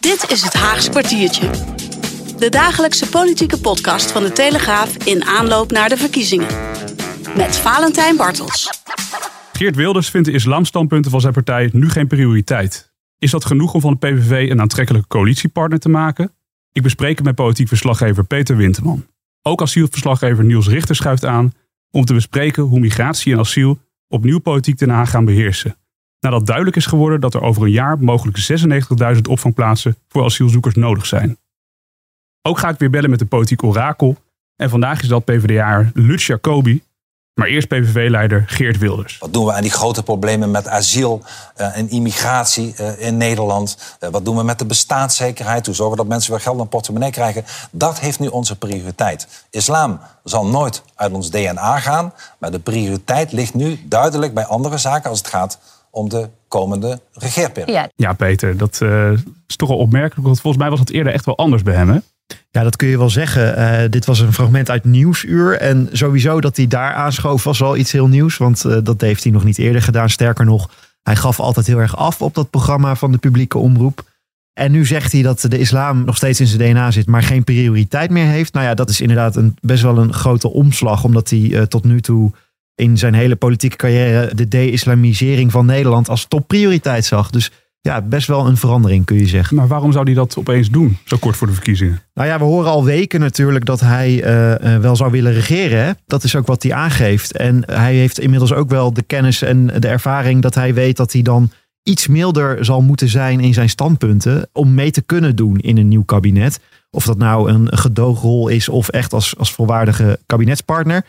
Dit is het Haagse kwartiertje. De dagelijkse politieke podcast van de Telegraaf in aanloop naar de verkiezingen. Met Valentijn Bartels. Geert Wilders vindt de islamstandpunten van zijn partij nu geen prioriteit. Is dat genoeg om van de PVV een aantrekkelijke coalitiepartner te maken? Ik bespreek het met politiek verslaggever Peter Winterman. Ook asielverslaggever Niels Richter schuift aan om te bespreken hoe migratie en asiel opnieuw politiek Den Haag gaan beheersen. Nadat duidelijk is geworden dat er over een jaar mogelijk 96.000 opvangplaatsen voor asielzoekers nodig zijn. Ook ga ik weer bellen met de politiek orakel. En vandaag is dat PvdA Lutz Jacobi. Maar eerst PVV-leider Geert Wilders. Wat doen we aan die grote problemen met asiel uh, en immigratie uh, in Nederland? Uh, wat doen we met de bestaanszekerheid? Hoe zorgen we dat mensen weer geld in portemonnee krijgen? Dat heeft nu onze prioriteit. Islam zal nooit uit ons DNA gaan. Maar de prioriteit ligt nu duidelijk bij andere zaken als het gaat om de komende regeerperiode. Ja, ja Peter, dat is toch wel opmerkelijk. Want volgens mij was het eerder echt wel anders bij hem, hè? Ja, dat kun je wel zeggen. Uh, dit was een fragment uit Nieuwsuur. En sowieso dat hij daar aanschoof was wel iets heel nieuws. Want uh, dat heeft hij nog niet eerder gedaan. Sterker nog, hij gaf altijd heel erg af op dat programma van de publieke omroep. En nu zegt hij dat de islam nog steeds in zijn DNA zit, maar geen prioriteit meer heeft. Nou ja, dat is inderdaad een, best wel een grote omslag. Omdat hij uh, tot nu toe in zijn hele politieke carrière de de-islamisering van Nederland als topprioriteit zag. Dus ja, best wel een verandering kun je zeggen. Maar waarom zou hij dat opeens doen, zo kort voor de verkiezingen? Nou ja, we horen al weken natuurlijk dat hij uh, wel zou willen regeren. Hè? Dat is ook wat hij aangeeft. En hij heeft inmiddels ook wel de kennis en de ervaring dat hij weet dat hij dan iets milder zal moeten zijn in zijn standpunten om mee te kunnen doen in een nieuw kabinet. Of dat nou een gedoogrol is of echt als, als volwaardige kabinetspartner.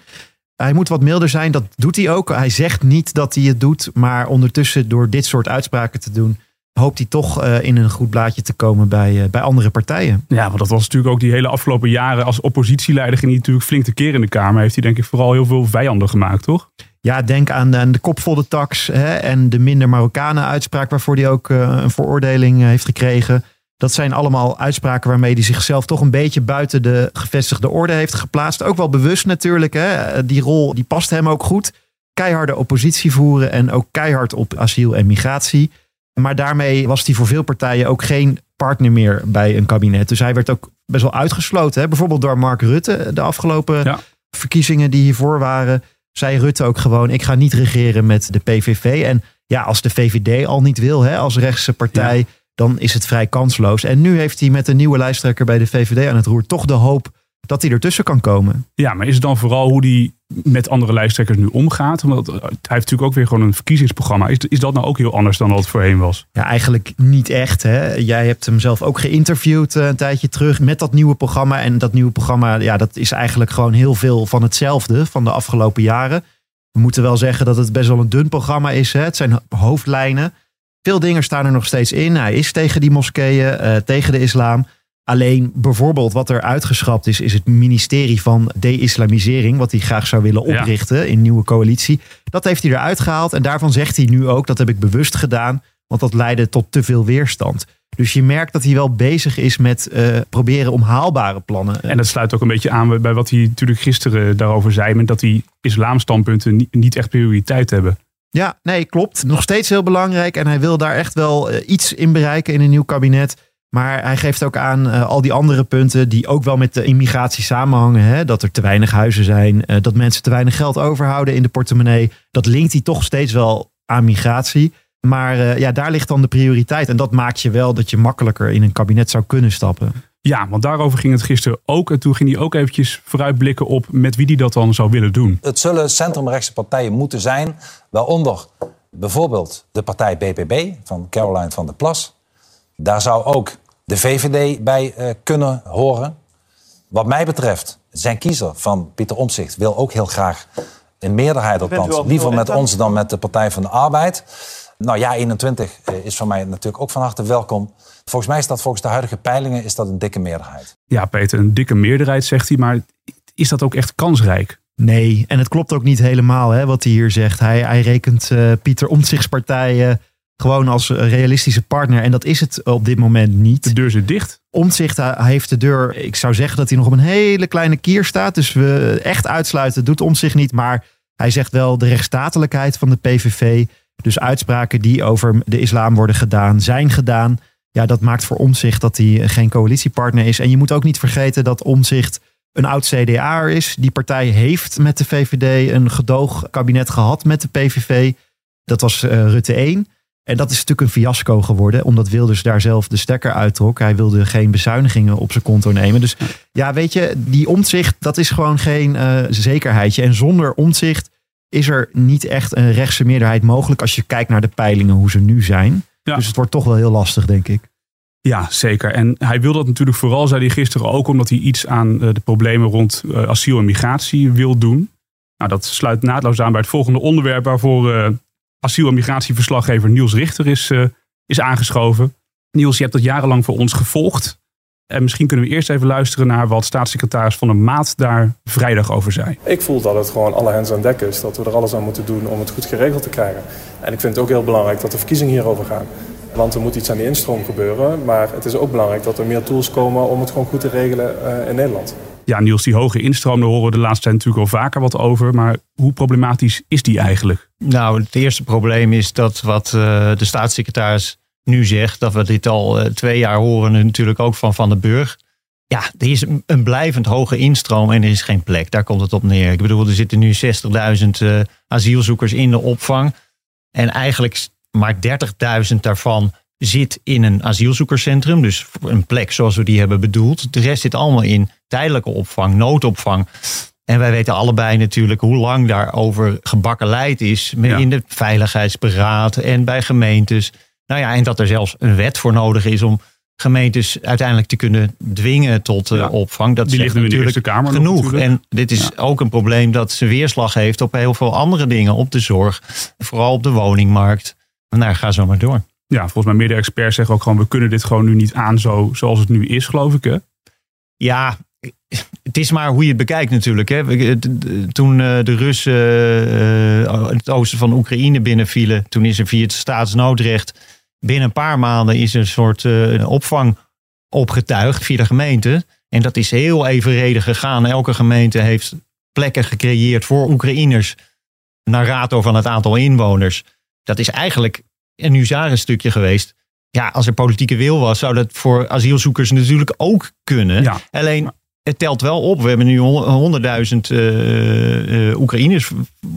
Hij moet wat milder zijn, dat doet hij ook. Hij zegt niet dat hij het doet, maar ondertussen door dit soort uitspraken te doen, hoopt hij toch uh, in een goed blaadje te komen bij, uh, bij andere partijen. Ja, want dat was natuurlijk ook die hele afgelopen jaren als oppositieleider ging hij natuurlijk flink te keer in de Kamer. Heeft hij denk ik vooral heel veel vijanden gemaakt, toch? Ja, denk aan, aan de kopvolle tax hè, en de minder Marokkanen uitspraak waarvoor hij ook uh, een veroordeling heeft gekregen. Dat zijn allemaal uitspraken waarmee hij zichzelf toch een beetje buiten de gevestigde orde heeft geplaatst. Ook wel bewust natuurlijk. Hè. Die rol die past hem ook goed. Keiharde oppositie voeren en ook keihard op asiel en migratie. Maar daarmee was hij voor veel partijen ook geen partner meer bij een kabinet. Dus hij werd ook best wel uitgesloten. Hè? Bijvoorbeeld door Mark Rutte de afgelopen ja. verkiezingen die hiervoor waren. Zei Rutte ook gewoon, ik ga niet regeren met de PVV. En ja, als de VVD al niet wil hè, als rechtse partij, ja. Dan is het vrij kansloos. En nu heeft hij met een nieuwe lijsttrekker bij de VVD aan het roer toch de hoop dat hij ertussen kan komen. Ja, maar is het dan vooral hoe die met andere lijsttrekkers nu omgaat? Want hij heeft natuurlijk ook weer gewoon een verkiezingsprogramma. Is, is dat nou ook heel anders dan wat het voorheen was? Ja, eigenlijk niet echt. Hè? Jij hebt hem zelf ook geïnterviewd een tijdje terug met dat nieuwe programma. En dat nieuwe programma, ja, dat is eigenlijk gewoon heel veel van hetzelfde van de afgelopen jaren. We moeten wel zeggen dat het best wel een dun programma is. Hè? Het zijn hoofdlijnen. Veel dingen staan er nog steeds in. Hij is tegen die moskeeën, uh, tegen de islam. Alleen bijvoorbeeld wat er uitgeschrapt is, is het ministerie van de-islamisering, wat hij graag zou willen oprichten ja. in nieuwe coalitie. Dat heeft hij eruit gehaald en daarvan zegt hij nu ook, dat heb ik bewust gedaan, want dat leidde tot te veel weerstand. Dus je merkt dat hij wel bezig is met uh, proberen om haalbare plannen. En dat sluit ook een beetje aan bij wat hij natuurlijk gisteren daarover zei, met dat die islamstandpunten niet, niet echt prioriteit hebben. Ja, nee, klopt. Nog steeds heel belangrijk en hij wil daar echt wel uh, iets in bereiken in een nieuw kabinet. Maar hij geeft ook aan uh, al die andere punten die ook wel met de immigratie samenhangen. Hè? Dat er te weinig huizen zijn, uh, dat mensen te weinig geld overhouden in de portemonnee. Dat linkt hij toch steeds wel aan migratie. Maar ja, daar ligt dan de prioriteit. En dat maakt je wel dat je makkelijker in een kabinet zou kunnen stappen. Ja, want daarover ging het gisteren ook. En toen ging hij ook eventjes vooruitblikken op met wie hij dat dan zou willen doen. Het zullen centrumrechtse partijen moeten zijn. Waaronder bijvoorbeeld de partij BPB van Caroline van der Plas. Daar zou ook de VVD bij uh, kunnen horen. Wat mij betreft, zijn kiezer van Pieter Omtzigt wil ook heel graag een meerderheid althans. Liever met ons dan met de Partij van de Arbeid. Nou ja, 21 is voor mij natuurlijk ook van harte welkom. Volgens mij is dat volgens de huidige peilingen is dat een dikke meerderheid. Ja, Peter, een dikke meerderheid zegt hij, maar is dat ook echt kansrijk? Nee, en het klopt ook niet helemaal hè, wat hij hier zegt. Hij, hij rekent uh, Pieter Omtzichtspartijen gewoon als realistische partner. En dat is het op dit moment niet. De deur zit dicht. Omtzigt heeft de deur, ik zou zeggen dat hij nog op een hele kleine kier staat. Dus we echt uitsluiten doet Omtzigt niet. Maar hij zegt wel de rechtsstatelijkheid van de PVV. Dus uitspraken die over de islam worden gedaan, zijn gedaan. Ja, dat maakt voor Omzicht dat hij geen coalitiepartner is. En je moet ook niet vergeten dat Omzicht een oud CDA'er is. Die partij heeft met de VVD een gedoogkabinet gehad met de PVV. Dat was uh, Rutte 1. En dat is natuurlijk een fiasco geworden, omdat Wilders daar zelf de stekker uittrok. Hij wilde geen bezuinigingen op zijn konto nemen. Dus ja, weet je, die omzicht, dat is gewoon geen uh, zekerheidje. En zonder omzicht is er niet echt een rechtse meerderheid mogelijk als je kijkt naar de peilingen, hoe ze nu zijn. Dus het wordt toch wel heel lastig, denk ik. Ja, zeker. En hij wil dat natuurlijk vooral, zei hij gisteren ook, omdat hij iets aan eh, de problemen rond uh, asiel en migratie wil doen. Nou, dat sluit naadloos aan bij het volgende onderwerp waarvoor uh, asiel- en migratieverslaggever Niels Richter is, is aangeschoven. Niels, je hebt dat jarenlang voor ons gevolgd. En misschien kunnen we eerst even luisteren naar wat staatssecretaris Van der Maat daar vrijdag over zei. Ik voel dat het gewoon alle hens aan dek is. Dat we er alles aan moeten doen om het goed geregeld te krijgen. En ik vind het ook heel belangrijk dat de verkiezingen hierover gaan. Want er moet iets aan die instroom gebeuren. Maar het is ook belangrijk dat er meer tools komen om het gewoon goed te regelen uh, in Nederland. Ja, Niels, die hoge instroom, daar horen we de laatste tijd natuurlijk al vaker wat over. Maar hoe problematisch is die eigenlijk? Nou, het eerste probleem is dat wat uh, de staatssecretaris nu zegt, dat we dit al uh, twee jaar horen, natuurlijk ook van Van den Burg. Ja, er is een blijvend hoge instroom en er is geen plek. Daar komt het op neer. Ik bedoel, er zitten nu 60.000 asielzoekers in de opvang. En eigenlijk maar 30.000 daarvan zit in een asielzoekerscentrum. Dus een plek zoals we die hebben bedoeld. De rest zit allemaal in tijdelijke opvang, noodopvang. En wij weten allebei natuurlijk hoe lang daarover gebakkeleid is. In de veiligheidsberaad en bij gemeentes. Nou ja, en dat er zelfs een wet voor nodig is om gemeentes uiteindelijk te kunnen dwingen tot uh, opvang. Dat Die ligt nu natuurlijk in de Kamer genoeg. en dit is ook een probleem dat zijn weerslag heeft op heel veel andere dingen. Op de zorg, vooral op de woningmarkt. Nou, ga zo maar door. Ja, volgens mij meerdere experts zeggen ook gewoon... we kunnen dit gewoon nu niet aan zo, zoals het nu is, geloof ik. Hè? Ja, het is maar hoe je het bekijkt natuurlijk. Hè. Toen eh, de Russen uh, het oosten van Oekraïne binnenvielen... toen is er via het staatsnoodrecht... binnen een paar maanden is een soort uh, opvang opgetuigd via de gemeente. En dat is heel evenredig gegaan. Elke gemeente heeft plekken gecreëerd voor Oekraïners... naar rato van het aantal inwoners dat is eigenlijk een huzarenstukje geweest. Ja, als er politieke wil was, zou dat voor asielzoekers natuurlijk ook kunnen. Alleen, het telt wel op. We hebben nu 100.000 uh, uh, Oekraïners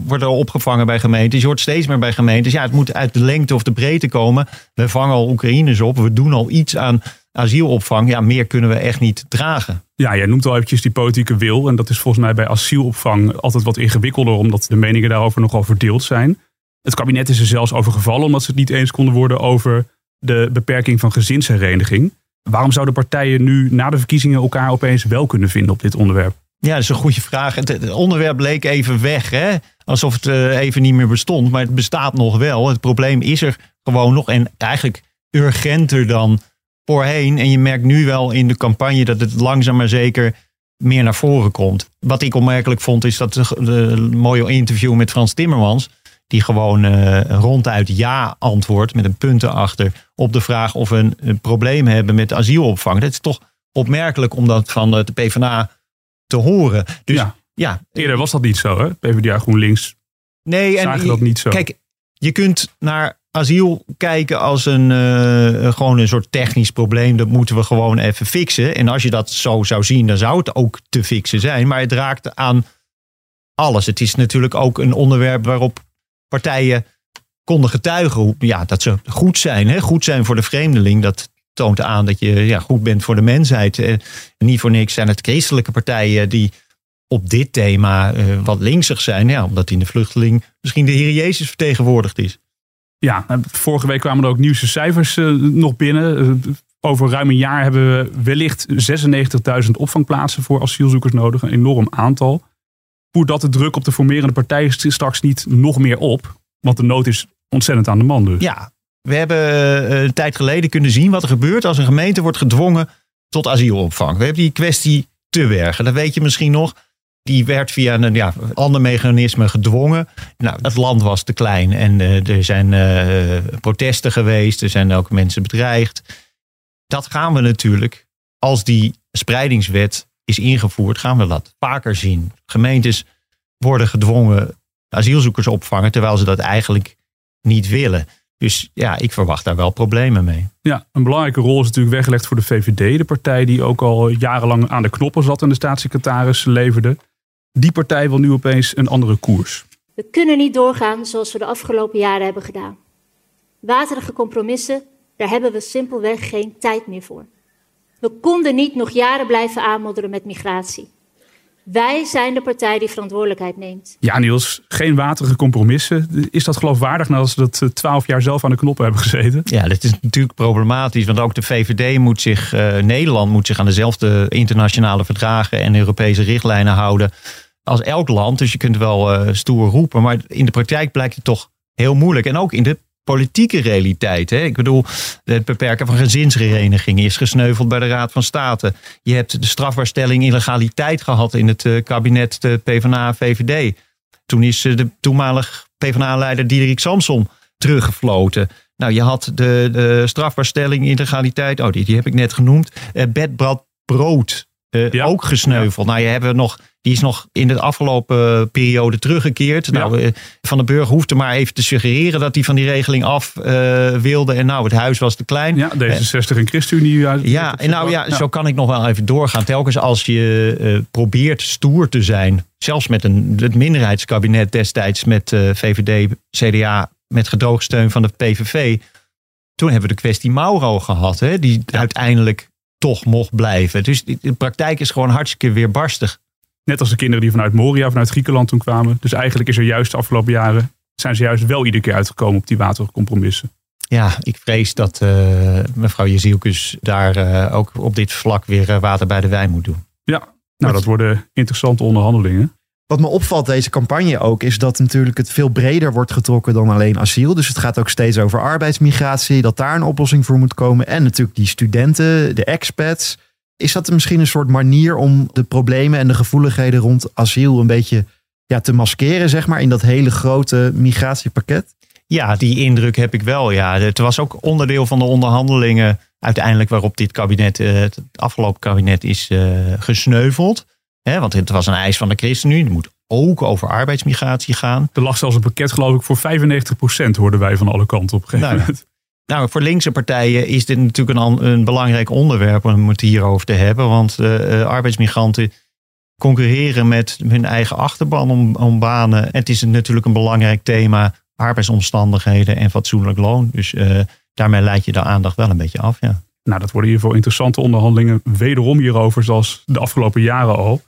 worden opgevangen bij gemeentes. Je hoort steeds meer bij gemeentes. Ja, het moet uit de lengte of de breedte komen. We vangen al Oekraïners op. We doen al iets aan asielopvang. Ja, meer kunnen we echt niet dragen. Ja, jij noemt al eventjes die politieke wil. En dat is volgens mij bij asielopvang altijd wat ingewikkelder. Omdat de meningen daarover nogal verdeeld zijn. Het kabinet is er zelfs over gevallen omdat ze het niet eens konden worden over de beperking van gezinshereniging. Waarom zouden partijen nu na de verkiezingen elkaar opeens wel kunnen vinden op dit onderwerp? Ja, dat is een goede vraag. Het, onderwerp leek even weg, hè? alsof het eh, even niet meer bestond. Maar het bestaat nog wel. Het probleem is er gewoon nog en eigenlijk urgenter dan voorheen. En je merkt nu wel in de campagne dat het langzaam maar zeker meer naar voren komt. Wat ik opmerkelijk vond is dat de, mooie interview met Frans Timmermans die gewoon uh, ronduit ja antwoordt met een punt erachter op de vraag of we een, probleem hebben met asielopvang. Dat is toch opmerkelijk om dat van de PvdA te horen. Dus ja. ja. Eerder was dat niet zo, hè? PvdA GroenLinks nee, en dat niet zo. Kijk, je kunt naar asiel kijken als een, uh, gewoon een soort technisch probleem. Dat moeten we gewoon even fixen. En als je dat zo zou zien, dan zou het ook te fixen zijn. Maar het raakt aan alles. Het is natuurlijk ook een onderwerp waarop partijen konden getuigen ja, dat ze goed zijn. Hè? Goed zijn voor de vreemdeling. Dat toont aan dat je ja, goed bent voor de mensheid. En niet voor niks zijn het christelijke partijen die op dit thema uh, wat linksig zijn. Ja, omdat in de vluchteling misschien de Heer Jezus vertegenwoordigd is. Ja, vorige week kwamen er ook nieuwste cijfers uh, nog binnen. Over ruim een jaar hebben we wellicht 96.000 opvangplaatsen voor asielzoekers nodig. Een enorm aantal dat de druk op de formerende partijen straks niet nog meer op? Want de nood is ontzettend aan de man dus. Ja, we hebben uh, een tijd geleden kunnen zien wat er gebeurt als een gemeente wordt gedwongen tot asielopvang. We hebben die kwestie te werken. Dat weet je misschien nog. Die werd via een ja, ander mechanisme gedwongen. Nou, het land was te klein en uh, er zijn uh, protesten geweest. Er zijn ook mensen bedreigd. Dat gaan we natuurlijk, als die spreidingswet is ingevoerd, gaan we dat vaker zien. Gemeentes worden gedwongen asielzoekers opvangen, terwijl ze dat eigenlijk niet willen. Dus ja, ik verwacht daar wel problemen mee. Ja, een belangrijke rol is natuurlijk weggelegd voor de VVD, de partij die ook al jarenlang aan de knoppen zat en de staatssecretaris leverde. Die partij wil nu opeens een andere koers. We kunnen niet doorgaan zoals we de afgelopen jaren hebben gedaan. Waterige compromissen, daar hebben we simpelweg geen tijd meer voor. We konden niet nog jaren blijven aanmodderen met migratie. Wij zijn de partij die verantwoordelijkheid neemt. Ja, Niels, geen waterige compromissen. Is dat geloofwaardig nadat ze dat twaalf jaar zelf aan de knoppen hebben gezeten? Ja, dat is natuurlijk problematisch. Want ook de VVD moet zich, uh, Nederland moet zich aan dezelfde internationale verdragen en Europese richtlijnen houden als elk land. Dus je kunt wel uh, stoer roepen. Maar in de praktijk blijkt het toch heel moeilijk. En ook in de politieke realiteit. Hè? Ik bedoel, het beperken van gezinsherenigingen is gesneuveld bij de Raad van State. Je hebt de strafbaarstelling illegaliteit gehad in het uh, kabinet de PvdA-VVD. Toen is uh, de toenmalig PvdA-leider Diederik Samson teruggefloten. Nou, je had de, de strafbaarstelling illegaliteit, oh, die, die heb ik net genoemd. Uh, bedbrad brood ja. ook gesneuveld. Nou, je hebben nog die is nog in de afgelopen periode teruggekeerd. Nou, eh, van de Burger hoefde maar even te suggereren dat hij van die regeling af uh, wilde. En nou, het huis was te klein. Ja, D66 en ChristenUnie. Ja, en nou ja, zo kan ik nog wel even doorgaan. Telkens als je uh, probeert stoer te zijn, zelfs met een, het minderheidskabinet destijds met VVD, CDA, met gedoogsteun van de PVV. Toen hebben we de kwestie Mauro gehad, hè, die uiteindelijk toch mocht blijven. Dus de praktijk is gewoon hartstikke weerbarstig. Net als de kinderen die vanuit Moria, vanuit Griekenland toen kwamen. Dus eigenlijk is er juist de afgelopen jaren, zijn ze juist wel iedere keer uitgekomen op die watercompromissen. Ja, ik vrees dat uh, mevrouw Jezielkus daar uh, ook op dit vlak weer uh, water bij de wijn moet doen. Ja, nou dat worden interessante onderhandelingen. Wat me opvalt deze campagne ook, is dat natuurlijk het veel breder wordt getrokken dan alleen asiel. Dus het gaat ook steeds over arbeidsmigratie, dat daar een oplossing voor moet komen. En natuurlijk die studenten, de expats. Is dat misschien een soort manier om de problemen en de gevoeligheden rond asiel een beetje ja, te maskeren, zeg maar, in dat hele grote migratiepakket? Ja, die indruk heb ik wel. Ja. Het was ook onderdeel van de onderhandelingen uiteindelijk waarop dit kabinet, eh, het afgelopen kabinet, is uh, gesneuveld. He, want het was een eis van de ChristenUnie. Het moet ook over arbeidsmigratie gaan. Er lag zelfs een pakket, geloof ik, voor 95% hoorden wij van alle kanten op een gegeven nou, moment. Nou, voor linkse partijen is dit natuurlijk een, een belangrijk onderwerp om het hierover te hebben. Want uh, arbeidsmigranten concurreren met hun eigen achterban om, om banen. En het is natuurlijk een belangrijk thema, arbeidsomstandigheden en fatsoenlijk loon. Dus uh, daarmee leid je de aandacht wel een beetje af, ja. Nou, dat worden hiervoor interessante onderhandelingen. Wederom hierover, zoals de afgelopen jaren al.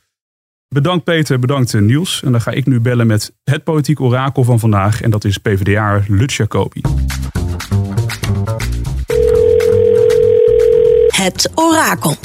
Bedankt Peter, bedankt Niels. En dan ga ik nu bellen met het politiek orakel van vandaag. En dat is PvdA Lutz Jacobi. Het orakel.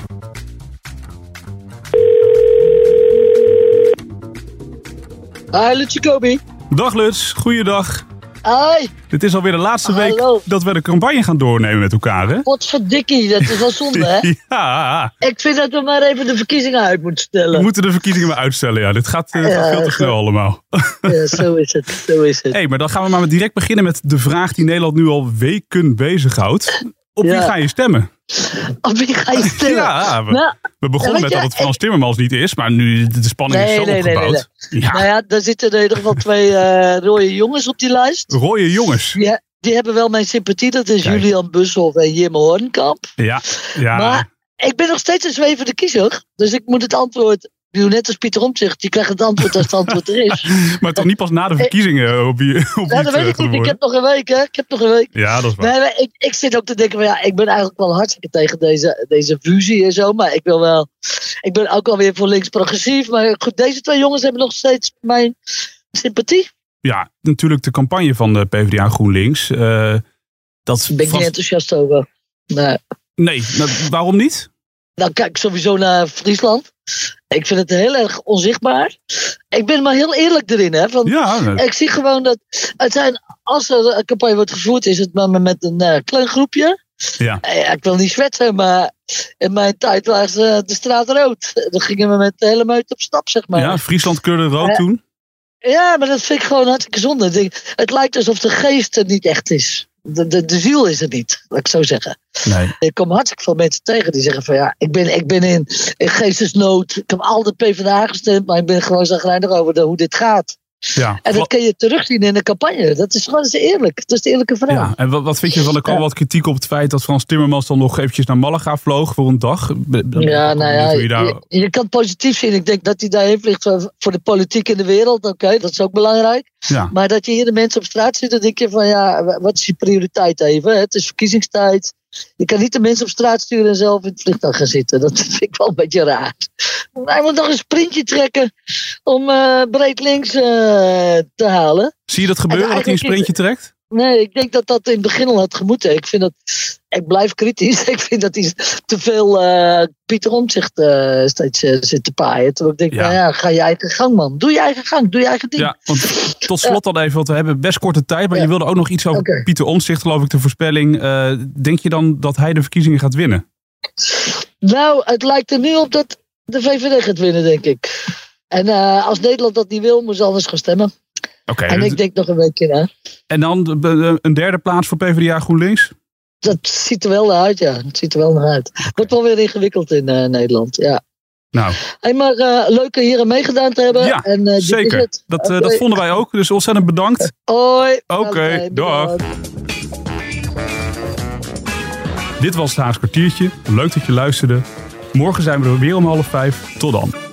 Hi, Lutz Jacobi. Dag Lutz, goeiedag. Hoi. Dit is alweer de laatste Hallo. week dat we de campagne gaan doornemen met elkaar, hè? Potverdikkie, dat is wel zonde, hè? ja. Ik vind dat we maar even de verkiezingen uit moeten stellen. We moeten de verkiezingen maar uitstellen, ja. Dit gaat, Ja, gaat veel te snel allemaal. Ja, zo is het, zo is het. hey, maar dan gaan we maar direct beginnen met de vraag die Nederland nu al weken bezighoudt. Op wie Ja. ga je stemmen? Op wie ga je stemmen? Ja, we, Nou, we begonnen met je, dat het Frans Timmermans niet is, maar nu de spanning is Nee, zo nee, nee, opgebouwd. Ja, nou ja, daar zitten in ieder geval twee eh, rode jongens op die lijst. rode jongens. Die, die hebben wel mijn sympathie. Dat is Kijk. Julian Bushoff en Jim Hoornkamp. Ja, ja. Maar ik ben nog steeds een zwevende kiezer. Dus ik moet het antwoord... Ik doe net als Pieter Omtzigt. Die krijgt het antwoord als het antwoord er is. maar toch niet pas na de verkiezingen op wie, op wie Ja, dat eh, weet ik gaat niet. Ik heb nog een week, hè. Ik heb nog een week. Ja, dat is waar. Nee, ik, ik zit ook te denken van ja, ik ben eigenlijk wel hartstikke tegen deze, deze fusie en zo. Maar ik wil wel, ik ben ook alweer voor links progressief. Maar goed, deze twee jongens hebben nog steeds mijn sympathie. Ja, natuurlijk de campagne van de PvdA GroenLinks. eh dat Daar ben ik vast- niet enthousiast over. Nee. Nee, nou, waarom niet? Nou, kijk sowieso naar Friesland. Ik vind het heel erg onzichtbaar. Ik ben maar heel eerlijk erin. Hè, Ja, Ik zie gewoon dat het zijn, als er een campagne wordt gevoerd, is het maar met een eh, klein groepje. ja. Eh, Ja, ik wil niet zwetsen, maar in mijn tijd was eh, de straat rood. Dan gingen we met de hele meute op stap, zeg maar. ja, Friesland kleurde rood Ja. toen. Ja, maar dat vind ik gewoon hartstikke zonde. Het lijkt alsof de geest er niet echt is. De, de, de ziel is er niet, laat ik zo zeggen. Nee. Ik kom hartstikke veel mensen tegen die zeggen van ja, ik ben, ik ben in, in geestesnood. Ik heb altijd PvdA gestemd, maar ik ben gewoon zagrijnig over de, hoe dit gaat. Ja. En dat kun je terugzien in de campagne. Dat is gewoon eerlijk. Dat is de eerlijke verhaal. Ja, en wat, wat vind je van? Er kwam Ja. wat kritiek op het feit dat Frans Timmermans dan nog eventjes naar Malaga vloog voor een dag. Ja, nou ja, je daar- je, je kan het positief zien. Ik denk dat hij daarheen vliegt voor, de politiek in de wereld. Oké, dat is ook belangrijk. ja. Maar dat je hier de mensen op straat ziet, dan denk je van ja, wa- wat is je prioriteit even? Het is verkiezingstijd. Je kan niet de mensen op straat sturen en zelf in het vliegtuig gaan zitten. Dat vind ik wel een beetje raar. Hij moet nog een sprintje trekken om eh, breed links eh, te halen. Zie je dat gebeuren, dat hij een sprintje trekt? Nee, ik denk dat dat in het begin al had gemoeten. Ik vind dat, ik blijf kritisch. Ik vind dat hij te veel eh, Pieter Omtzigt steeds zit te paaien. Terwijl ik denk, Ja. nou ja, ga je eigen gang man. Doe je eigen gang, doe je eigen ding. Ja, want tot slot dan even, want we hebben best korte tijd. Maar Ja. je wilde ook nog iets over. Pieter Omtzigt, geloof ik, de voorspelling. Denk je dan dat hij de verkiezingen gaat winnen? Nou, het lijkt er nu op dat de VVD gaat winnen, denk ik. En eh, als Nederland dat niet wil, moet ze anders gaan stemmen. Oké, en dat- ik denk nog een weekje na. en dan een derde plaats voor PvdA GroenLinks? Dat ziet er wel naar uit, ja. Het ziet er wel naar uit. Wordt wel weer ingewikkeld in eh, Nederland, ja. Nou, Hey, maar eh, leuk hier aan meegedaan te hebben. ja, en, dit is zeker. het. Dat, dat vonden wij ook. Dus ontzettend bedankt. Hoi. Oké, dag. bedankt. Dit was het Haars kwartiertje. Leuk dat je luisterde. Morgen zijn we er weer om half vijf. Tot dan.